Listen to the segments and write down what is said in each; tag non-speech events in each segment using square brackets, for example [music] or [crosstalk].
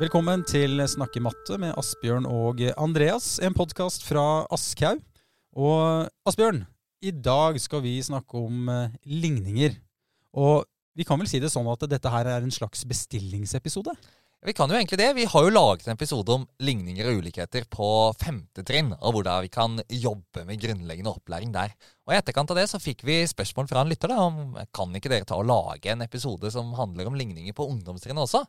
Velkommen til Snakke matte med Asbjørn og Andreas, en podkast fra Aschhaug. Og Asbjørn, i dag skal vi snakke om eh, ligninger. Og vi kan vel si det sånn at dette her er en slags bestillingsepisode? Vi kan jo egentlig det. Vi har jo laget en episode om ligninger og ulikheter på femte trinn, og hvordan vi kan jobbe med grunnleggende opplæring der. Og I etterkant av det så fikk vi spørsmål fra en lytter da, om kan ikke dere ta og lage en episode som handler om ligninger på ungdomstrinnet også.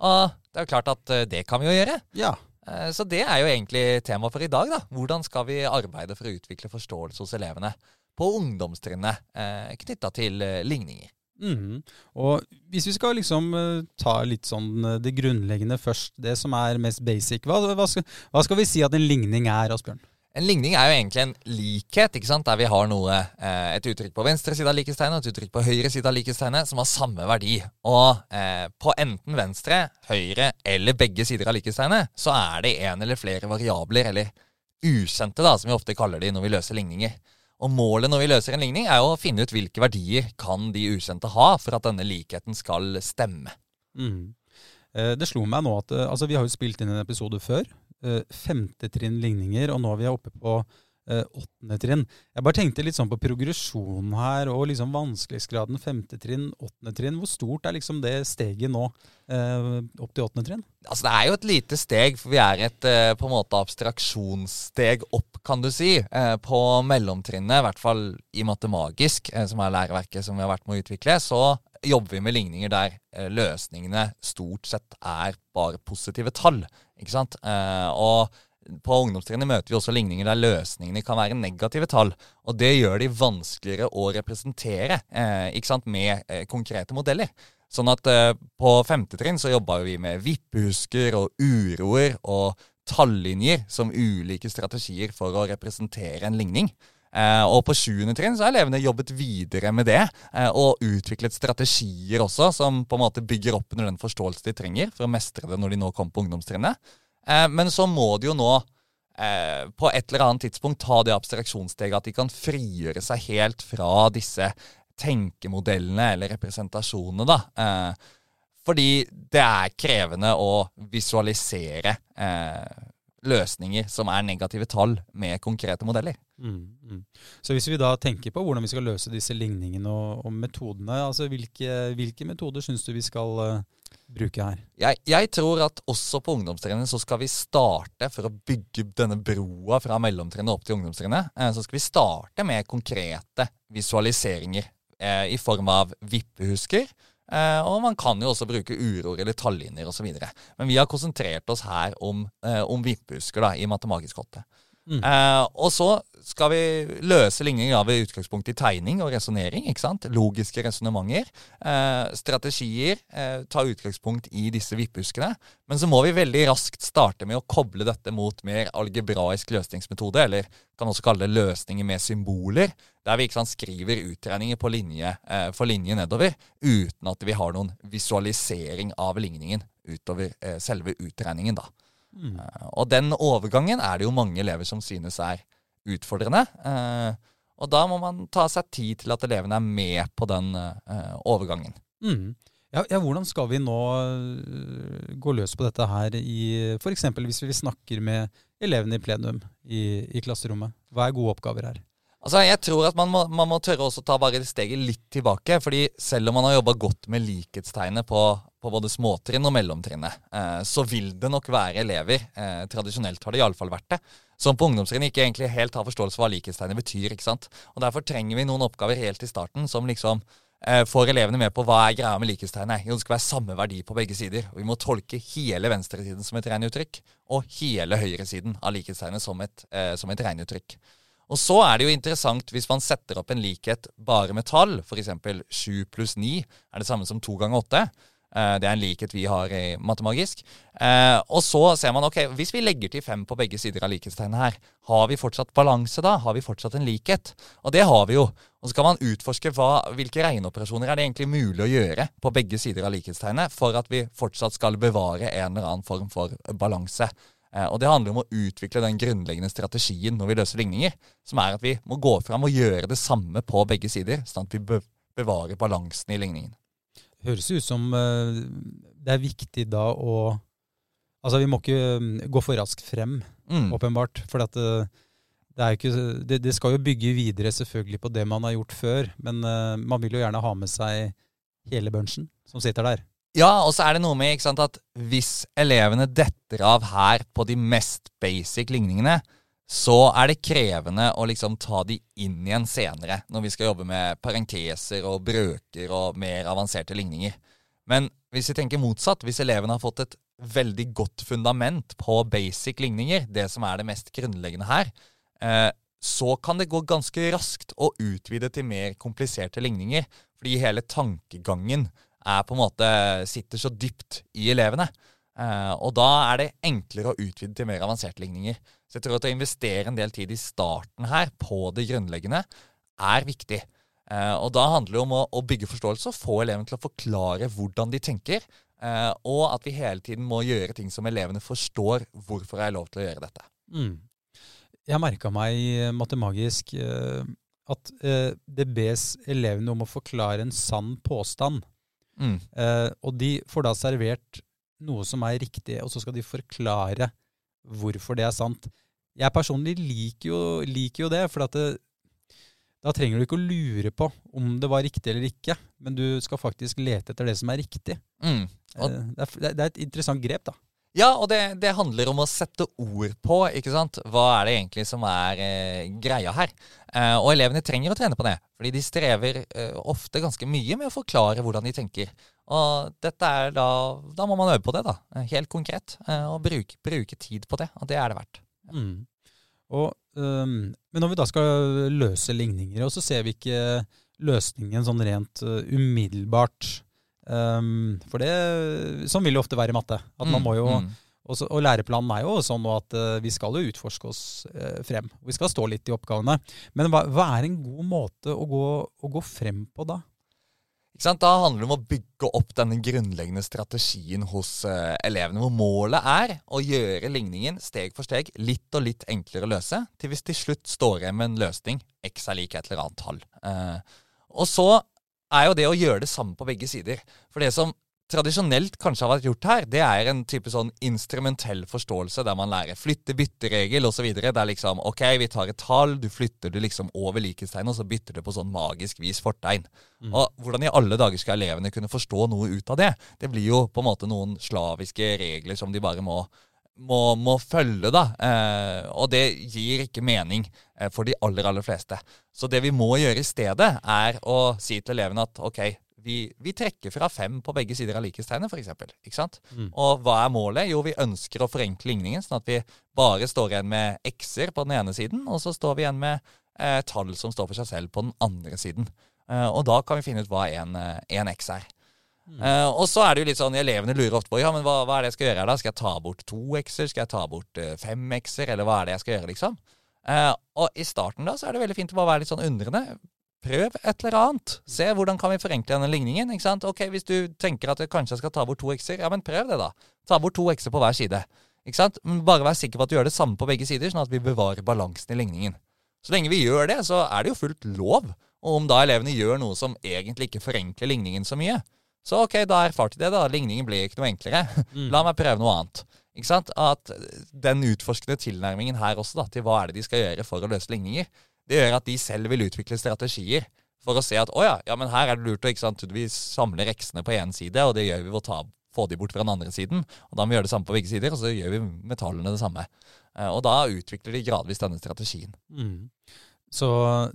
Og det er jo klart at eh, det kan vi jo gjøre. Ja. Eh, Så det er jo egentlig tema for i dag. da. Hvordan skal vi arbeide for å utvikle forståelse hos elevene på ungdomstrinnet eh, knytta til ligninger? ligninger? -hmm. Og hvis vi skal liksom eh, ta litt sånn eh, det grunnleggende først, det som er mest basic, hva, hva, skal, hva skal vi si at en ligning er, Asbjørn? En ligning er jo egentlig en likhet, ikke sant? der vi har noe, eh, et uttrykk på venstre side av likhetstegnet og et uttrykk på høyre side av likhetstegnet som har samme verdi. Og eh, på enten venstre, høyre eller begge sider av likhetstegnet så er det en eller flere variabler, eller ukjente, da, som vi ofte kaller de når vi løser ligninger. Og Målet når vi løser en ligning, er jo å finne ut hvilke verdier kan de ukjente ha for at denne likheten skal stemme. Mhm. Eh, Det slo meg nå at eh, altså vi har jo spilt inn en episode før. Eh, Femte trinn ligninger, og nå er vi oppe på eh, åttende trinn. Jeg bare tenkte litt sånn på progresjonen her, og liksom vanskelighetsgraden femte trinn, åttende trinn. Hvor stort er liksom det steget nå eh, opp til åttende trinn? Altså Det er jo et lite steg, for vi er et på en måte abstraksjonssteg opp, kan du si. På mellomtrinnet, i hvert fall i matemagisk, som er læreverket som vi har vært med å utvikle, så jobber vi med ligninger der løsningene stort sett er bare positive tall. Ikke sant? Eh, Og på ungdomstrinnet møter vi også ligninger der løsningene kan være negative tall. Og det gjør de vanskeligere å representere eh, ikke sant? med eh, konkrete modeller. Sånn at på femte trinn så jobba vi med vippehusker og uroer og tallinjer som ulike strategier for å representere en ligning. Eh, og på sjuende trinn så har elevene jobbet videre med det, eh, og utviklet strategier også som på en måte bygger opp under den forståelsen de trenger for å mestre det når de nå kommer på ungdomstrinnet. Eh, men så må de jo nå eh, på et eller annet tidspunkt ta det abstraksjonssteget at de kan frigjøre seg helt fra disse tenkemodellene eller representasjonene, da. Eh, fordi det er krevende å visualisere eh, løsninger som er negative tall med konkrete modeller. Mm, mm. Så hvis vi da tenker på hvordan vi skal løse disse ligningene og, og metodene, altså hvilke, hvilke metoder syns du vi skal uh, bruke her? Jeg, jeg tror at også på ungdomstrinnet så skal vi starte for å bygge denne broa fra mellomtrinnet opp til ungdomstrinnet. Eh, så skal vi starte med konkrete visualiseringer eh, i form av vippehusker. Eh, og man kan jo også bruke uroer eller tallinjer osv. Men vi har konsentrert oss her om, eh, om vippehusker i matematisk åtte. Mm. Eh, og så skal vi løse ligninger av utgangspunkt i tegning og resonnering. Logiske resonnementer. Eh, strategier. Eh, ta utgangspunkt i disse vipphuskene, Men så må vi veldig raskt starte med å koble dette mot mer algebraisk løsningsmetode, eller kan også kalle det løsninger med symboler, der vi sant, skriver utregninger på linje, eh, for linje nedover, uten at vi har noen visualisering av ligningen utover eh, selve utregningen. da. Mm. Eh, Og den overgangen er det jo mange elever som synes er utfordrende. Eh, og da må man ta seg tid til at elevene er med på den eh, overgangen. Mm. Ja, ja, hvordan skal vi nå gå løs på dette her i f.eks. hvis vi snakker med elevene i plenum i, i klasserommet? Hva er gode oppgaver her? Altså, Jeg tror at man må, man må tørre også ta bare steget litt tilbake. fordi selv om man har jobba godt med likhetstegnet på, på både småtrinn og mellomtrinnet, eh, så vil det nok være elever, eh, tradisjonelt har det iallfall vært det, som på ungdomstrinnet ikke egentlig helt har forståelse for hva likhetstegnet betyr. ikke sant? Og Derfor trenger vi noen oppgaver helt i starten som liksom eh, får elevene med på hva er greia med likhetstegnet. Jo, det skal være samme verdi på begge sider. og Vi må tolke hele venstresiden som et regneuttrykk, og hele høyresiden av likhetstegnet som et, som et regneuttrykk. Og så er det jo interessant hvis man setter opp en likhet bare med tall, f.eks. 7 pluss 9 er det samme som 2 ganger 8. Eh, Det er en likhet vi har i matemagisk. Eh, Og så ser man ok, hvis vi legger til 5 på begge sider av likhetstegnet her, har vi fortsatt balanse da? Har vi fortsatt en likhet? Og det har vi jo. Og så kan man utforske hva, hvilke regneoperasjoner er det egentlig mulig å gjøre på begge sider av likhetstegnet for at vi fortsatt skal bevare en eller annen form for balanse. Eh, Og det handler om å utvikle den grunnleggende strategien når vi løser ligninger, som er at vi må gå fram og gjøre det samme på begge sider, sånn at vi bevarer balansen i ligningen. Høres ut som øh, det er viktig da å Altså, vi må ikke mm, gå for raskt frem, Mm. åpenbart. For at eh, det, er ikke, det, det skal jo bygge videre selvfølgelig på det man har gjort før. Men eh, man vil jo gjerne ha med seg hele bunchen som sitter der. Ja, og så er det noe med sant, at hvis elevene detter av her på de mest basic ligningene, så er det krevende å liksom ta de inn igjen senere, når vi skal jobbe med parenteser og brøker og mer avanserte ligninger. Men hvis vi tenker motsatt, hvis elevene har fått et veldig godt fundament på basic ligninger, det som er det mest grunnleggende her, eh, så kan det gå ganske raskt å utvide til mer kompliserte ligninger, fordi hele tankegangen er på en måte sitter så dypt i elevene. Eh, og da er det enklere å utvide til mer avanserte ligninger. Så jeg tror at å investere en del tid i starten her på det grunnleggende er viktig. Eh, og da handler det om å, å bygge forståelse og få elevene til å forklare hvordan de tenker. Eh, og at vi hele tiden må gjøre ting som elevene forstår hvorfor jeg har lov til å gjøre dette. Mm. Jeg merka meg matemagisk eh, at det bes elevene om å forklare en sann påstand. Mm. Og de får da servert noe som er riktig, og så skal de forklare hvorfor det er sant. Jeg personlig liker jo, liker jo det, for at det, da trenger du ikke å lure på om det var riktig eller ikke, men du skal faktisk lete etter det som er riktig. Mm. Og Eh, det, er, det er et interessant grep, da. Ja, og det, det handler om å sette ord på, ikke sant. Hva er det egentlig som er eh, greia her? Eh, og elevene trenger å trene på det, fordi de strever eh, ofte ganske mye med å forklare hvordan de tenker. Og dette er da Da må man øve på det, da. Helt konkret. eh, og bruke, bruke tid på det. Og det er det verdt. Mm. Og, um, men når vi da skal løse ligninger, og så ser vi ikke løsningen sånn rent uh, umiddelbart. Um, for det, sånn vil det ofte være i matte. At man Mm, må jo, mm. og, så, og læreplanen er jo sånn at uh, vi skal jo utforske oss uh, frem. Vi skal stå litt i oppgavene. Men hva, hva er en god måte å gå, å gå frem på da? Ikke sant? Da handler det om å bygge opp denne grunnleggende strategien hos uh, elevene, hvor målet er å gjøre ligningen steg for steg litt og litt enklere å løse, til hvis til slutt står igjen med en løsning x er lik et eller annet tall. Uh, og så er jo det å gjøre det samme på begge sider. For det som tradisjonelt kanskje har vært gjort her, det er en type sånn instrumentell forståelse der man lærer flytte-bytteregel osv. Det er liksom OK, vi tar et tall, du flytter det liksom over likhetstegnet, og så bytter du på sånn magisk vis fortegn. Og hvordan i alle dager skal elevene kunne forstå noe ut av det? Det blir jo på en måte noen slaviske regler som de bare må må, må følge, da. Eh, og det gir ikke mening eh, for de aller, aller fleste. Så det vi må gjøre i stedet, er å si til elevene at OK, vi, vi trekker fra fem på begge sider av likhetstegnet, f.eks. Ikke sant? Mm. Og hva er målet? Jo, vi ønsker å forenkle ligningen, sånn at vi bare står igjen med x-er på den ene siden, og så står vi igjen med eh, tall som står for seg selv på den andre siden. Eh, og da kan vi finne ut hva en, eh, en x er. Eh, og så er det jo litt sånn, Elevene lurer ofte på ja, men hva, hva er det jeg skal gjøre her da? Skal jeg ta bort to x-er? Skal jeg ta bort uh, fem x-er? Eller hva er det jeg skal gjøre, liksom? Eh, og i starten da så er det veldig fint å bare være litt sånn undrende. Prøv et eller annet. Se hvordan kan vi forenkle denne ligningen. ikke sant? Ok, Hvis du tenker at jeg kanskje skal ta bort to x-er, ja, men prøv det, da. Ta bort to x-er på hver side. Ikke sant? Men bare vær sikker på at du gjør det samme på begge sider, sånn at vi bevarer balansen i ligningen. Så lenge vi gjør det, så er det jo fullt lov. Og om da elevene gjør noe som egentlig ikke forenkler ligningen så mye, så ok, da erfarte de det, da. Ligningen blir ikke noe enklere. Mm. La meg prøve noe annet. Ikke sant? At den utforskende tilnærmingen her også, da, til hva er det de skal gjøre for å løse ligninger, det gjør at de selv vil utvikle strategier for å se at å ja, ja, men her er det lurt å ikke sant, vi samler x-ene på én side, og det gjør vi ved å få de bort fra den andre siden. Og da må vi gjøre det samme på begge sider, og så gjør vi med tallene det samme. Eh, Og da utvikler de gradvis denne strategien. Mm. Så,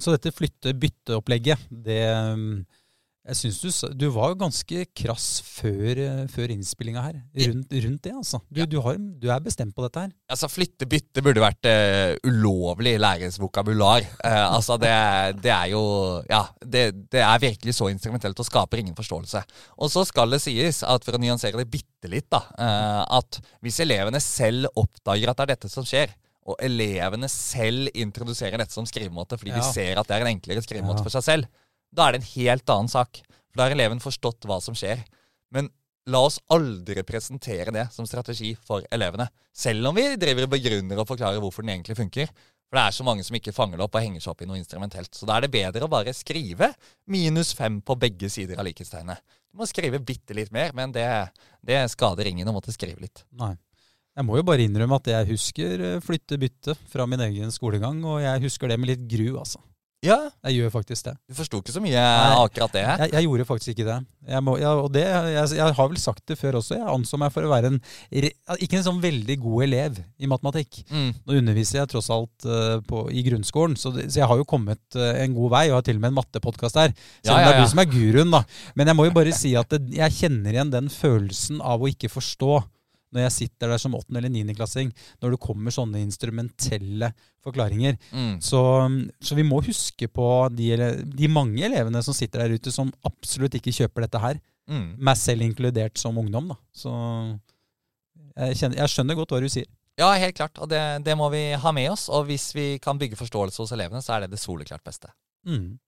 så dette flytte-bytte-opplegget, det mm, Jeg syns du, du var ganske krass før, eh, før innspillinga her, rundt, rundt det, altså. Du, du, har, du er bestemt på dette her. Altså, Flytte-bytte burde vært uh, ulovlig i lærerens vokabular. Uh, altså, det, det er jo Ja, det, det er virkelig så instrumentelt og skaper ingen forståelse. Og så skal det sies, at for å nyansere det bitte litt, da, uh, at hvis elevene selv oppdager at det er dette som skjer, og elevene selv introduserer dette som skrivemåte fordi Ja. de ser at det er en enklere skrivemåte Ja. for seg selv, da er det en helt annen sak. For da har eleven forstått hva som skjer. Men la oss aldri presentere det som strategi for elevene. Selv om vi driver og begrunner og forklarer hvorfor den egentlig funker. For det er så mange som ikke fanger det opp og henger seg opp i noe instrumentelt. Så da er det bedre å bare skrive minus fem på begge sider av likhetstegnet. Du må skrive bitte litt mer, men det, det skader ingen å måtte skrive litt. Nei. Jeg må jo bare innrømme at jeg husker eh, flytte-bytte fra min egen skolegang, og jeg husker det med litt gru, altså. Ja, Jeg gjør faktisk det. du forsto ikke så mye Nei, akkurat det. Jeg, jeg gjorde faktisk ikke det. Jeg, må, ja, og det jeg, jeg har vel sagt det før også, jeg anså meg for å være en ikke en sånn veldig god elev i matematikk. Mm. Nå underviser jeg tross alt eh, på, i grunnskolen, så, det, så jeg har jo kommet eh, en god vei, og har til og med en mattepodkast her. Selv om Ja, ja, det er du som er guruen, da. Men jeg må jo bare si at det, jeg kjenner igjen den følelsen av å ikke forstå når jeg sitter der som åttende- eller niendeklassing, når det kommer sånne instrumentelle forklaringer. Mm. Så, så vi må huske på de, de mange elevene som sitter der ute, som absolutt ikke kjøper dette her. Mm. Meg selv inkludert som ungdom, da. Så jeg, kjenner, jeg skjønner godt hva du sier. Ja, helt klart. Og det, det må vi ha med oss. Og hvis vi kan bygge forståelse hos elevene, så er det det soleklart beste. Mm.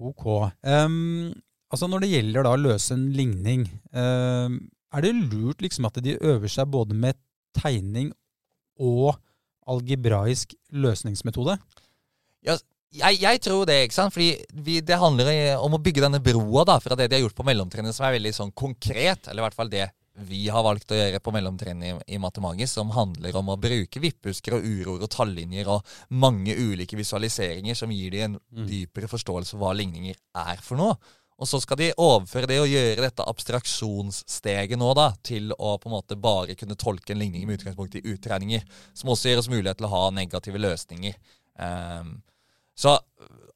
Ok. Um, altså når det gjelder da å løse en ligning, ehm, er det lurt liksom at de øver seg både med tegning og algebraisk løsningsmetode? Jeg, jeg tror det, ikke sant? Fordi vi, det handler om å bygge denne broa da, fra det de har gjort på mellomtrinnet, som er veldig sånn konkret, eller i hvert fall det vi har valgt å gjøre på mellomtrinnet i, i matemagisk, som handler om å bruke vippehusker og uroer og tallinjer og mange ulike visualiseringer som gir de en Mm. dypere forståelse for hva ligninger er for noe. Og så skal de overføre det og gjøre dette abstraksjonssteget nå da, til å på en måte bare kunne tolke en ligning med utgangspunkt i utregninger, som også gir oss mulighet til å ha negative løsninger. Um, så,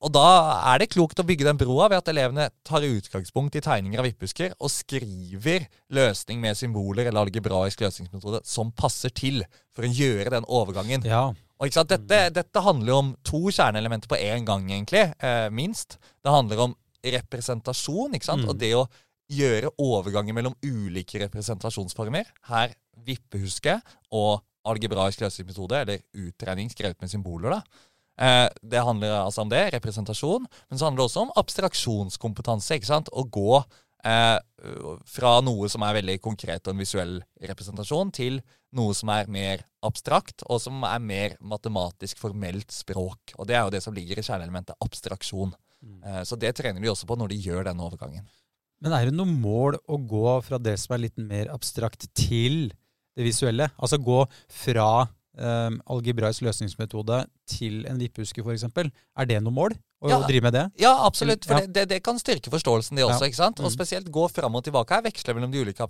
og da er det klokt å bygge den broa ved at elevene tar utgangspunkt i tegninger av vippehusker og skriver løsning med symboler eller algebraisk løsningsmetode som passer til for å gjøre den overgangen. Ja. Og dette, dette handler jo om to kjerneelementer på én gang, egentlig. Eh, minst. Det handler om representasjon, ikke sant. Mm. Og det å gjøre overganger mellom ulike representasjonsformer. Her vippehuske og algebraisk løsningsmetode, eller utregning skrevet med symboler, da. Eh, det handler altså om det, representasjon. Men så handler det også om abstraksjonskompetanse. ikke sant? Å gå eh, fra noe som er veldig konkret og en visuell representasjon, til noe som er mer abstrakt, og som er mer matematisk formelt språk. Og det er jo det som ligger i kjerneelementet abstraksjon. Eh, så det trener de også på når de gjør denne overgangen. Men er det noe mål å gå fra det som er litt mer abstrakt, til det visuelle? Altså gå fra um, algebraisk løsningsmetode til en vippehuske, f.eks. Er det noe mål å Ja. drive med det? Ja, absolutt. For Ja. det, det, kan styrke forståelsen, det også. Ja. ikke sant? Og Mm. spesielt gå fram og tilbake her, veksle mellom de ulike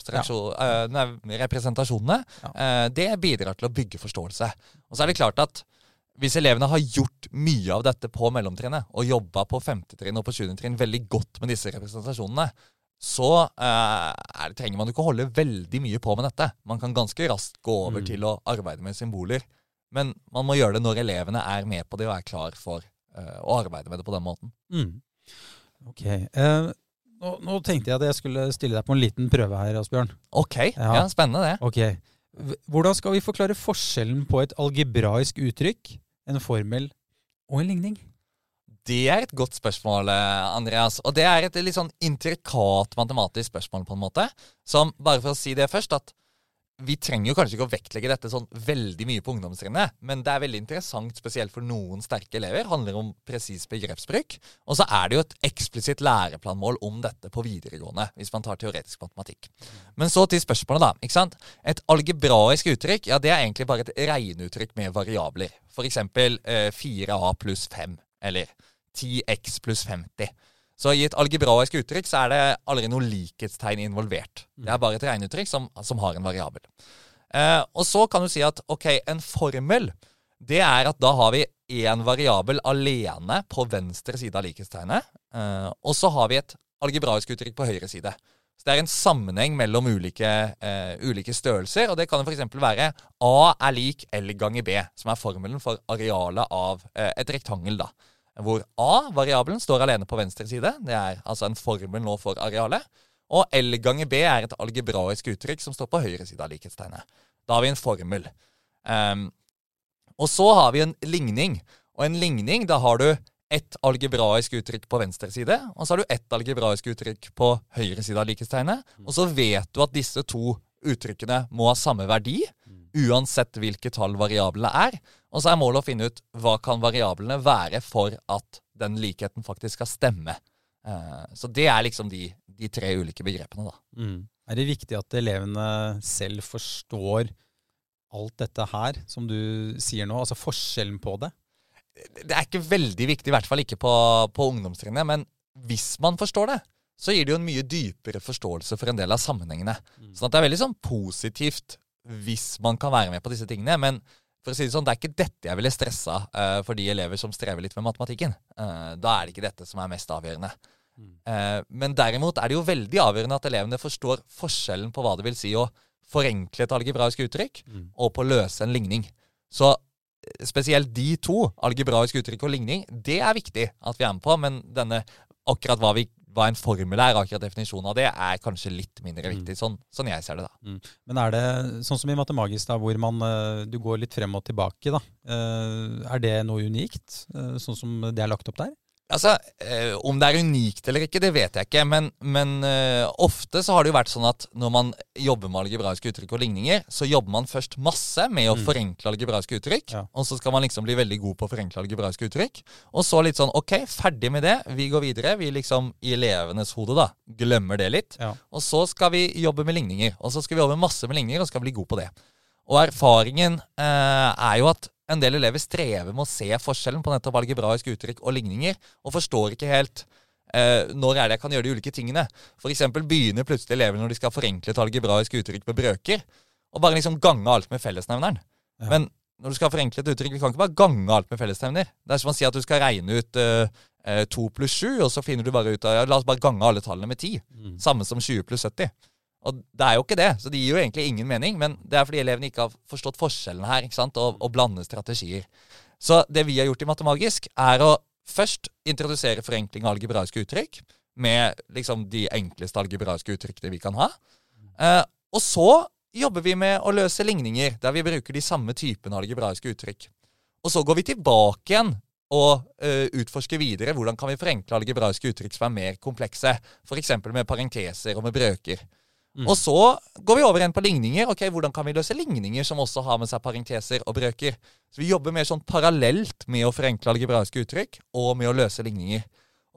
nei, representasjonene. Eh, det bidrar til å bygge forståelse. Og så er det klart at hvis elevene har gjort mye av dette på mellomtrinnet, og jobba på femtetrinn og på sjuende trinn veldig godt med disse representasjonene, så eh, er det, trenger man ikke å holde veldig mye på med dette. Man kan ganske raskt gå over Mm. til å arbeide med symboler. Men man må gjøre det når elevene er med på det og er klar for eh, å arbeide med det på den måten. Mm. Ok. Eh, nå, nå tenkte jeg at jeg skulle stille deg på en liten prøve her, Asbjørn. Ok, Ja. ja, spennende det. Ok. Hvordan skal vi forklare forskjellen på et algebraisk uttrykk, en formel og en ligning? Det er et godt spørsmål, eh, Andreas. Og det er et litt sånn intrikat matematisk spørsmål, på en måte. Som, bare for å si det først, at vi trenger jo kanskje ikke å vektlegge dette sånn veldig mye på ungdomstrinnet, men det er veldig interessant, spesielt for noen sterke elever. handler om presis begrepsbruk. Og så er det jo et eksplisitt læreplanmål om dette på videregående, hvis man tar teoretisk matematikk. Men så til spørsmålet, da. ikke sant? Et algebraisk uttrykk ja, det er egentlig bare et regneuttrykk med variabler. F.eks. Eh, 4a pluss 5, eller 10x pluss 50. Så i et algebraisk uttrykk så er det aldri noe likhetstegn involvert. Det er bare et regneuttrykk som, som har en variabel. Eh, og så kan du si at ok, en formel, det er at da har vi én variabel alene på venstre side av likhetstegnet. Eh, og så har vi et algebraisk uttrykk på høyre side. Så det er en sammenheng mellom ulike, eh, ulike størrelser, og det kan f.eks. være A er lik L ganger B, som er formelen for arealet av eh, et rektangel. da hvor A, variabelen, står alene på venstre side. Det er altså en formel nå for arealet. Og L ganger B er et algebraisk uttrykk som står på høyre side av likhetstegnet. Da har vi en formel. Um, og så har vi en ligning. Og en ligning, da har du ett algebraisk uttrykk på venstre side, og så har du ett algebraisk uttrykk på høyre side av likhetstegnet. Og så vet du at disse to uttrykkene må ha samme verdi, uansett hvilke tall variablene er. Og så er målet å finne ut hva kan variablene være for at den likheten faktisk skal stemme. Eh, Så det er liksom de, de tre ulike begrepene, da. Er det viktig at elevene selv forstår alt dette her som du sier nå? Altså forskjellen på det? Det er ikke veldig viktig, i hvert fall ikke på, på ungdomstrinnet. Men hvis man forstår det, så gir det jo en mye dypere forståelse for en del av sammenhengene. Mm. Sånn at det er veldig sånn positivt hvis man kan være med på disse tingene. Men for å si det sånn, det er ikke dette jeg ville stressa uh, for de elever som strever litt med matematikken. Uh, da er det ikke dette som er mest avgjørende. Mm. Uh, men derimot er det jo veldig avgjørende at elevene forstår forskjellen på hva det vil si å forenkle et algebraisk uttrykk, mm. og på å løse en ligning. Så spesielt de to, algebraisk uttrykk og ligning, det er viktig at vi er med på. Men denne, akkurat hva vi hva en formel er, akkurat definisjonen av det, er kanskje litt mindre mm. viktig. Sånn, sånn jeg ser det, da. Mm. Men er det sånn som i Matemagisk, da, hvor man, eh, du går litt frem og tilbake, da. Eh, er det noe unikt, eh, sånn som det er lagt opp der? Altså, eh, Om det er unikt eller ikke, det vet jeg ikke. Men, men eh, ofte så har det jo vært sånn at når man jobber med algebraiske uttrykk og ligninger, så jobber man først masse med å mm. forenkle algebraiske uttrykk. Ja. Og så skal man liksom bli veldig god på å forenkle algebraiske uttrykk. Og så litt sånn OK, ferdig med det. Vi går videre. Vi liksom i elevenes hode da, glemmer det litt. Ja. Og så skal vi jobbe med ligninger. Og så skal vi jobbe masse med ligninger og skal bli god på det. Og erfaringen eh, er jo at en del elever strever med å se forskjellen på nettopp algebraisk uttrykk og ligninger, og forstår ikke helt eh, når er det jeg kan gjøre de ulike tingene. F.eks. begynner plutselig elevene når de skal forenkle et algebraisk uttrykk med brøker, og bare liksom gange alt med fellesnevneren. Ja. Men når du skal forenkle et uttrykk, vi kan ikke bare gange alt med fellesnevner. Det er som å si at du skal regne ut eh, 2 pluss 7, og så finner du bare ut av ja, La oss bare gange alle tallene med 10. Mm. Samme som 20 pluss 70. Og det er jo ikke det, så det gir jo egentlig ingen mening. Men det er fordi elevene ikke har forstått forskjellen her, ikke sant, og, og blande strategier. Så det vi har gjort i Matemagisk, er å først introdusere forenkling av algebraiske uttrykk med liksom de enkleste algebraiske uttrykkene vi kan ha. Eh, og så jobber vi med å løse ligninger, der vi bruker de samme typene algebraiske uttrykk. Og så går vi tilbake igjen og uh, utforsker videre hvordan kan vi forenkle algebraiske uttrykk som er mer komplekse, f.eks. med parenteser og med brøker. Mm. Og så går vi over igjen på ligninger. Ok, Hvordan kan vi løse ligninger som også har med seg parenteser og brøker? Så vi jobber mer sånn parallelt med å forenkle algebraiske uttrykk og med å løse ligninger.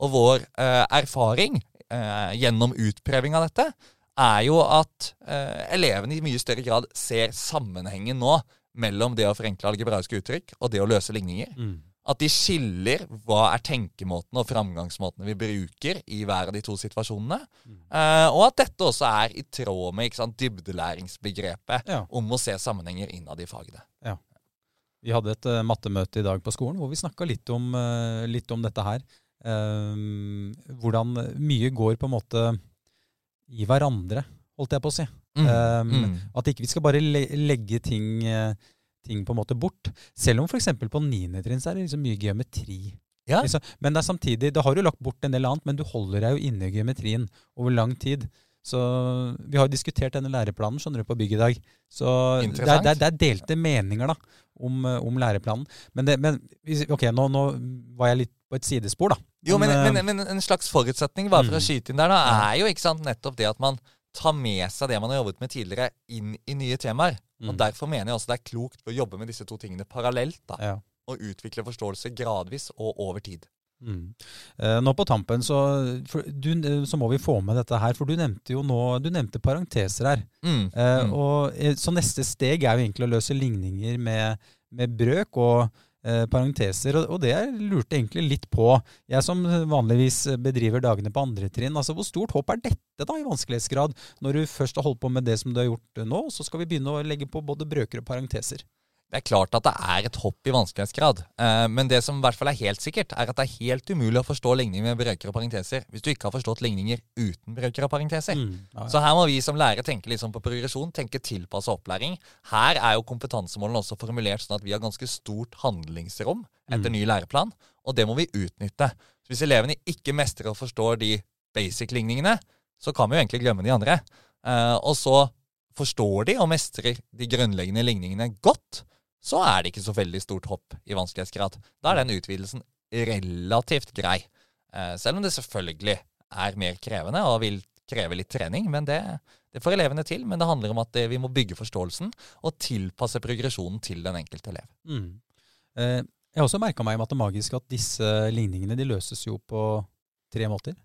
Og vår eh, erfaring eh, gjennom utprøving av dette er jo at eh, elevene i mye større grad ser sammenhengen nå mellom det å forenkle algebraiske uttrykk og det å løse ligninger. Mm. At de skiller hva er tenkemåtene og framgangsmåtene vi bruker i hver av de to situasjonene. Mm. Uh, og at dette også er i tråd med sant, dybdelæringsbegrepet ja. om å se sammenhenger innad i fagene. Ja. Vi hadde et uh, mattemøte i dag på skolen hvor vi snakka litt, uh, litt, om dette her. hvordan mye går på en måte i hverandre, holdt jeg på å si. Mm. Mm. At ikke vi skal bare le legge ting ting på en måte bort. Selv om f.eks. på niende trinn så er det liksom mye geometri. Ja. Liksom. Men det er samtidig, da har du lagt bort en del annet, men du holder deg jo inne i geometrien over lang tid. Så Vi har jo diskutert denne læreplanen skjønner du, på bygg i dag. Så det er, det, er, det er, delte meninger da, om, om læreplanen. Men, det, men ok, nå, nå, var jeg litt på et sidespor, da. Jo, men, men, men en slags forutsetning bare for mm. å skyte inn der, da, er jo ikke sant, nettopp det at man tar med seg det man har jobbet med tidligere, inn i nye temaer. Mm. Og Derfor mener jeg også det er klokt å jobbe med disse to tingene parallelt. da, ja. Og utvikle forståelse gradvis og over tid. Mm. Eh, nå på tampen så, du, eh, så, må vi få med dette her, for du nevnte jo nå du nevnte parenteser her. Mm. Eh, mm. og, eh, så neste steg er jo egentlig å løse ligninger med, med brøk. og parenteser. Og, og det jeg lurte egentlig litt på, jeg som vanligvis bedriver dagene på andre trinn, altså hvor stort håp er dette da i vanskelighetsgrad, når du først har holdt på med det som du har gjort nå, så skal vi begynne å legge på både brøker og parenteser? Det er klart at det er et hopp i vanskelighetsgrad, eh, men det som i hvert fall er helt sikkert, er at det er helt umulig å forstå ligninger med brøker og parenteser hvis du ikke har forstått ligninger uten brøker og parenteser. Mm, ja, ja. Så her må vi som lærere tenke liksom på progresjon, tenke tilpassa opplæring. Her er jo kompetansemålene også formulert sånn at vi har ganske stort handlingsrom etter mm. ny læreplan, og det må vi utnytte. Så hvis elevene ikke mestrer og forstår de basic-ligningene, så kan vi jo egentlig glemme de andre. Eh, og så forstår de og mestrer de grunnleggende ligningene godt, så er det ikke så veldig stort hopp i vanskelighetsgrad. Da er den utvidelsen relativt grei. Eh, selv om det selvfølgelig er mer krevende og vil kreve litt trening. Men det, det får elevene til. Men det handler om at vi må bygge forståelsen og tilpasse progresjonen til den enkelte elev. Mm. Eh, jeg har også merka meg Matemagisk at disse ligningene de løses jo på tre måter.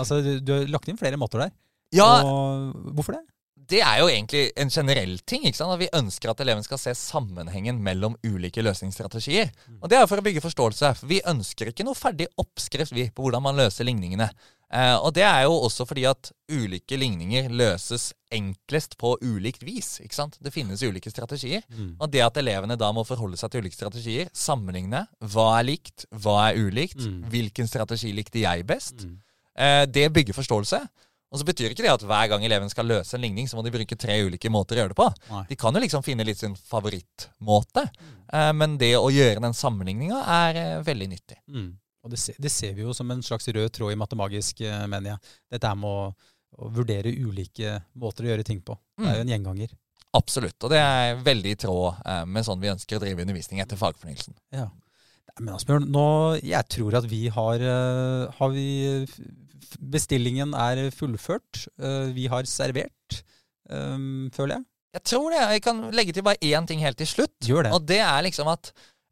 Altså, Du har lagt inn flere måter der. Ja, og hvorfor det? Det er jo egentlig en generell ting. ikke sant? At Vi ønsker at eleven skal se sammenhengen mellom ulike løsningsstrategier. Og Det er for å bygge forståelse. For Vi ønsker ikke noe ferdig oppskrift vi, på hvordan man løser ligningene. Eh, og det er jo også fordi at ulike ligninger løses enklest på ulikt vis. ikke sant? Det finnes ulike strategier. Mm. Og det at elevene da må forholde seg til ulike strategier, sammenligne hva er likt, hva er ulikt, Mm. hvilken strategi likte jeg best, Mm. eh, det bygger forståelse. Og så betyr ikke det at hver gang eleven skal løse en ligning, så må de bruke tre ulike måter å gjøre det på. Nei. De kan jo liksom finne litt sin favorittmåte, eh, men det å gjøre den sammenligninga er eh, veldig nyttig. Mm. Og det, se, det ser vi jo som en slags rød tråd i matemagisk, eh, mener jeg. Dette er med å, å vurdere ulike måter å gjøre ting på. Det er jo en gjenganger. Absolutt. Og det er veldig i tråd eh, med sånn vi ønsker å drive undervisning etter fagfornyelsen. Ja. Men Asbjørn, nå, jeg tror at vi har, eh, har vi, Bestillingen er fullført. Eh, vi har servert, eh, føler jeg. Jeg tror det. Jeg kan legge til bare én ting helt til slutt. Gjør det. Og det er liksom at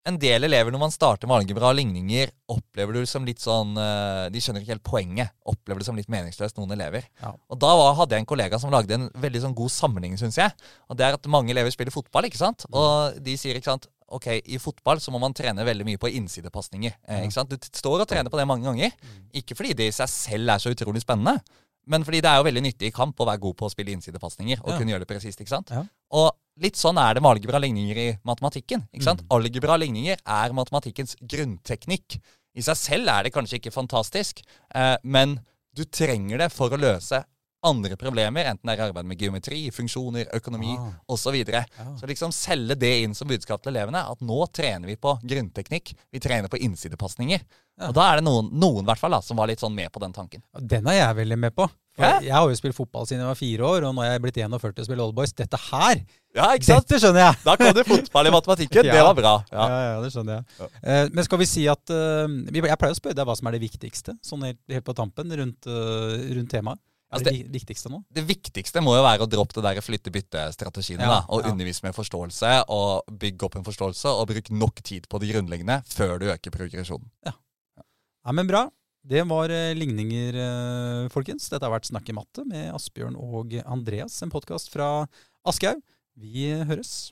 en del elever når man starter med algebra og ligninger, opplever det som litt sånn eh, De skjønner ikke helt poenget. Opplever det som litt meningsløst, noen elever. Ja. Og da var, hadde jeg en kollega som lagde en veldig sånn god sammenligning, syns jeg. Og det er at mange elever spiller fotball, ikke sant. Mm. Og de sier ikke sant Ok, i fotball så må man trene veldig mye på innsidepasninger. Eh, ikke sant? Du står og trener på det mange ganger. Mm. Ikke fordi det i seg selv er så utrolig spennende, men fordi det er jo veldig nyttig i kamp å være god på å spille innsidepasninger og Ja. kunne gjøre det presist. ikke sant? Ja. Og litt sånn er det med algebra ligninger i matematikken. ikke sant? Mm. Algebra ligninger er matematikkens grunnteknikk. I seg selv er det kanskje ikke fantastisk, eh, men du trenger det for å løse andre problemer, enten det er arbeid med geometri, funksjoner, økonomi Ah. osv. Så, videre. Ja. så liksom selge det inn som budskap til elevene, at nå trener vi på grunnteknikk, vi trener på innsidepasninger. Ja. Og da er det noen, noen fall, da, som var litt sånn med på den tanken. Den er jeg veldig med på. Ja. Jeg har jo spilt fotball siden jeg var fire år, og nå er jeg blitt 41 og spiller Oldboys. Dette her, Ja, ikke sant? dette skjønner jeg! Da kom det fotball i matematikken. Ja. [laughs] Det var bra. Ja, Ja. ja, det skjønner jeg. Uh, men skal vi si at uh, Jeg pleier å spørre deg hva som er det viktigste, sånn helt, helt på tampen, rundt, uh, rundt temaet. Altså, det, det, viktigste nå? Det viktigste må jo være å droppe det der flytte-bytte-strategiene. Ja, Og ja. undervise med forståelse, og bygge opp en forståelse, og bruke nok tid på det grunnleggende før du øker progresjonen. Ja, men bra. Det var eh, ligninger, eh, folkens. Dette har vært Snakk i matte med Asbjørn og Andreas, en podkast fra Aschehoug. Vi høres.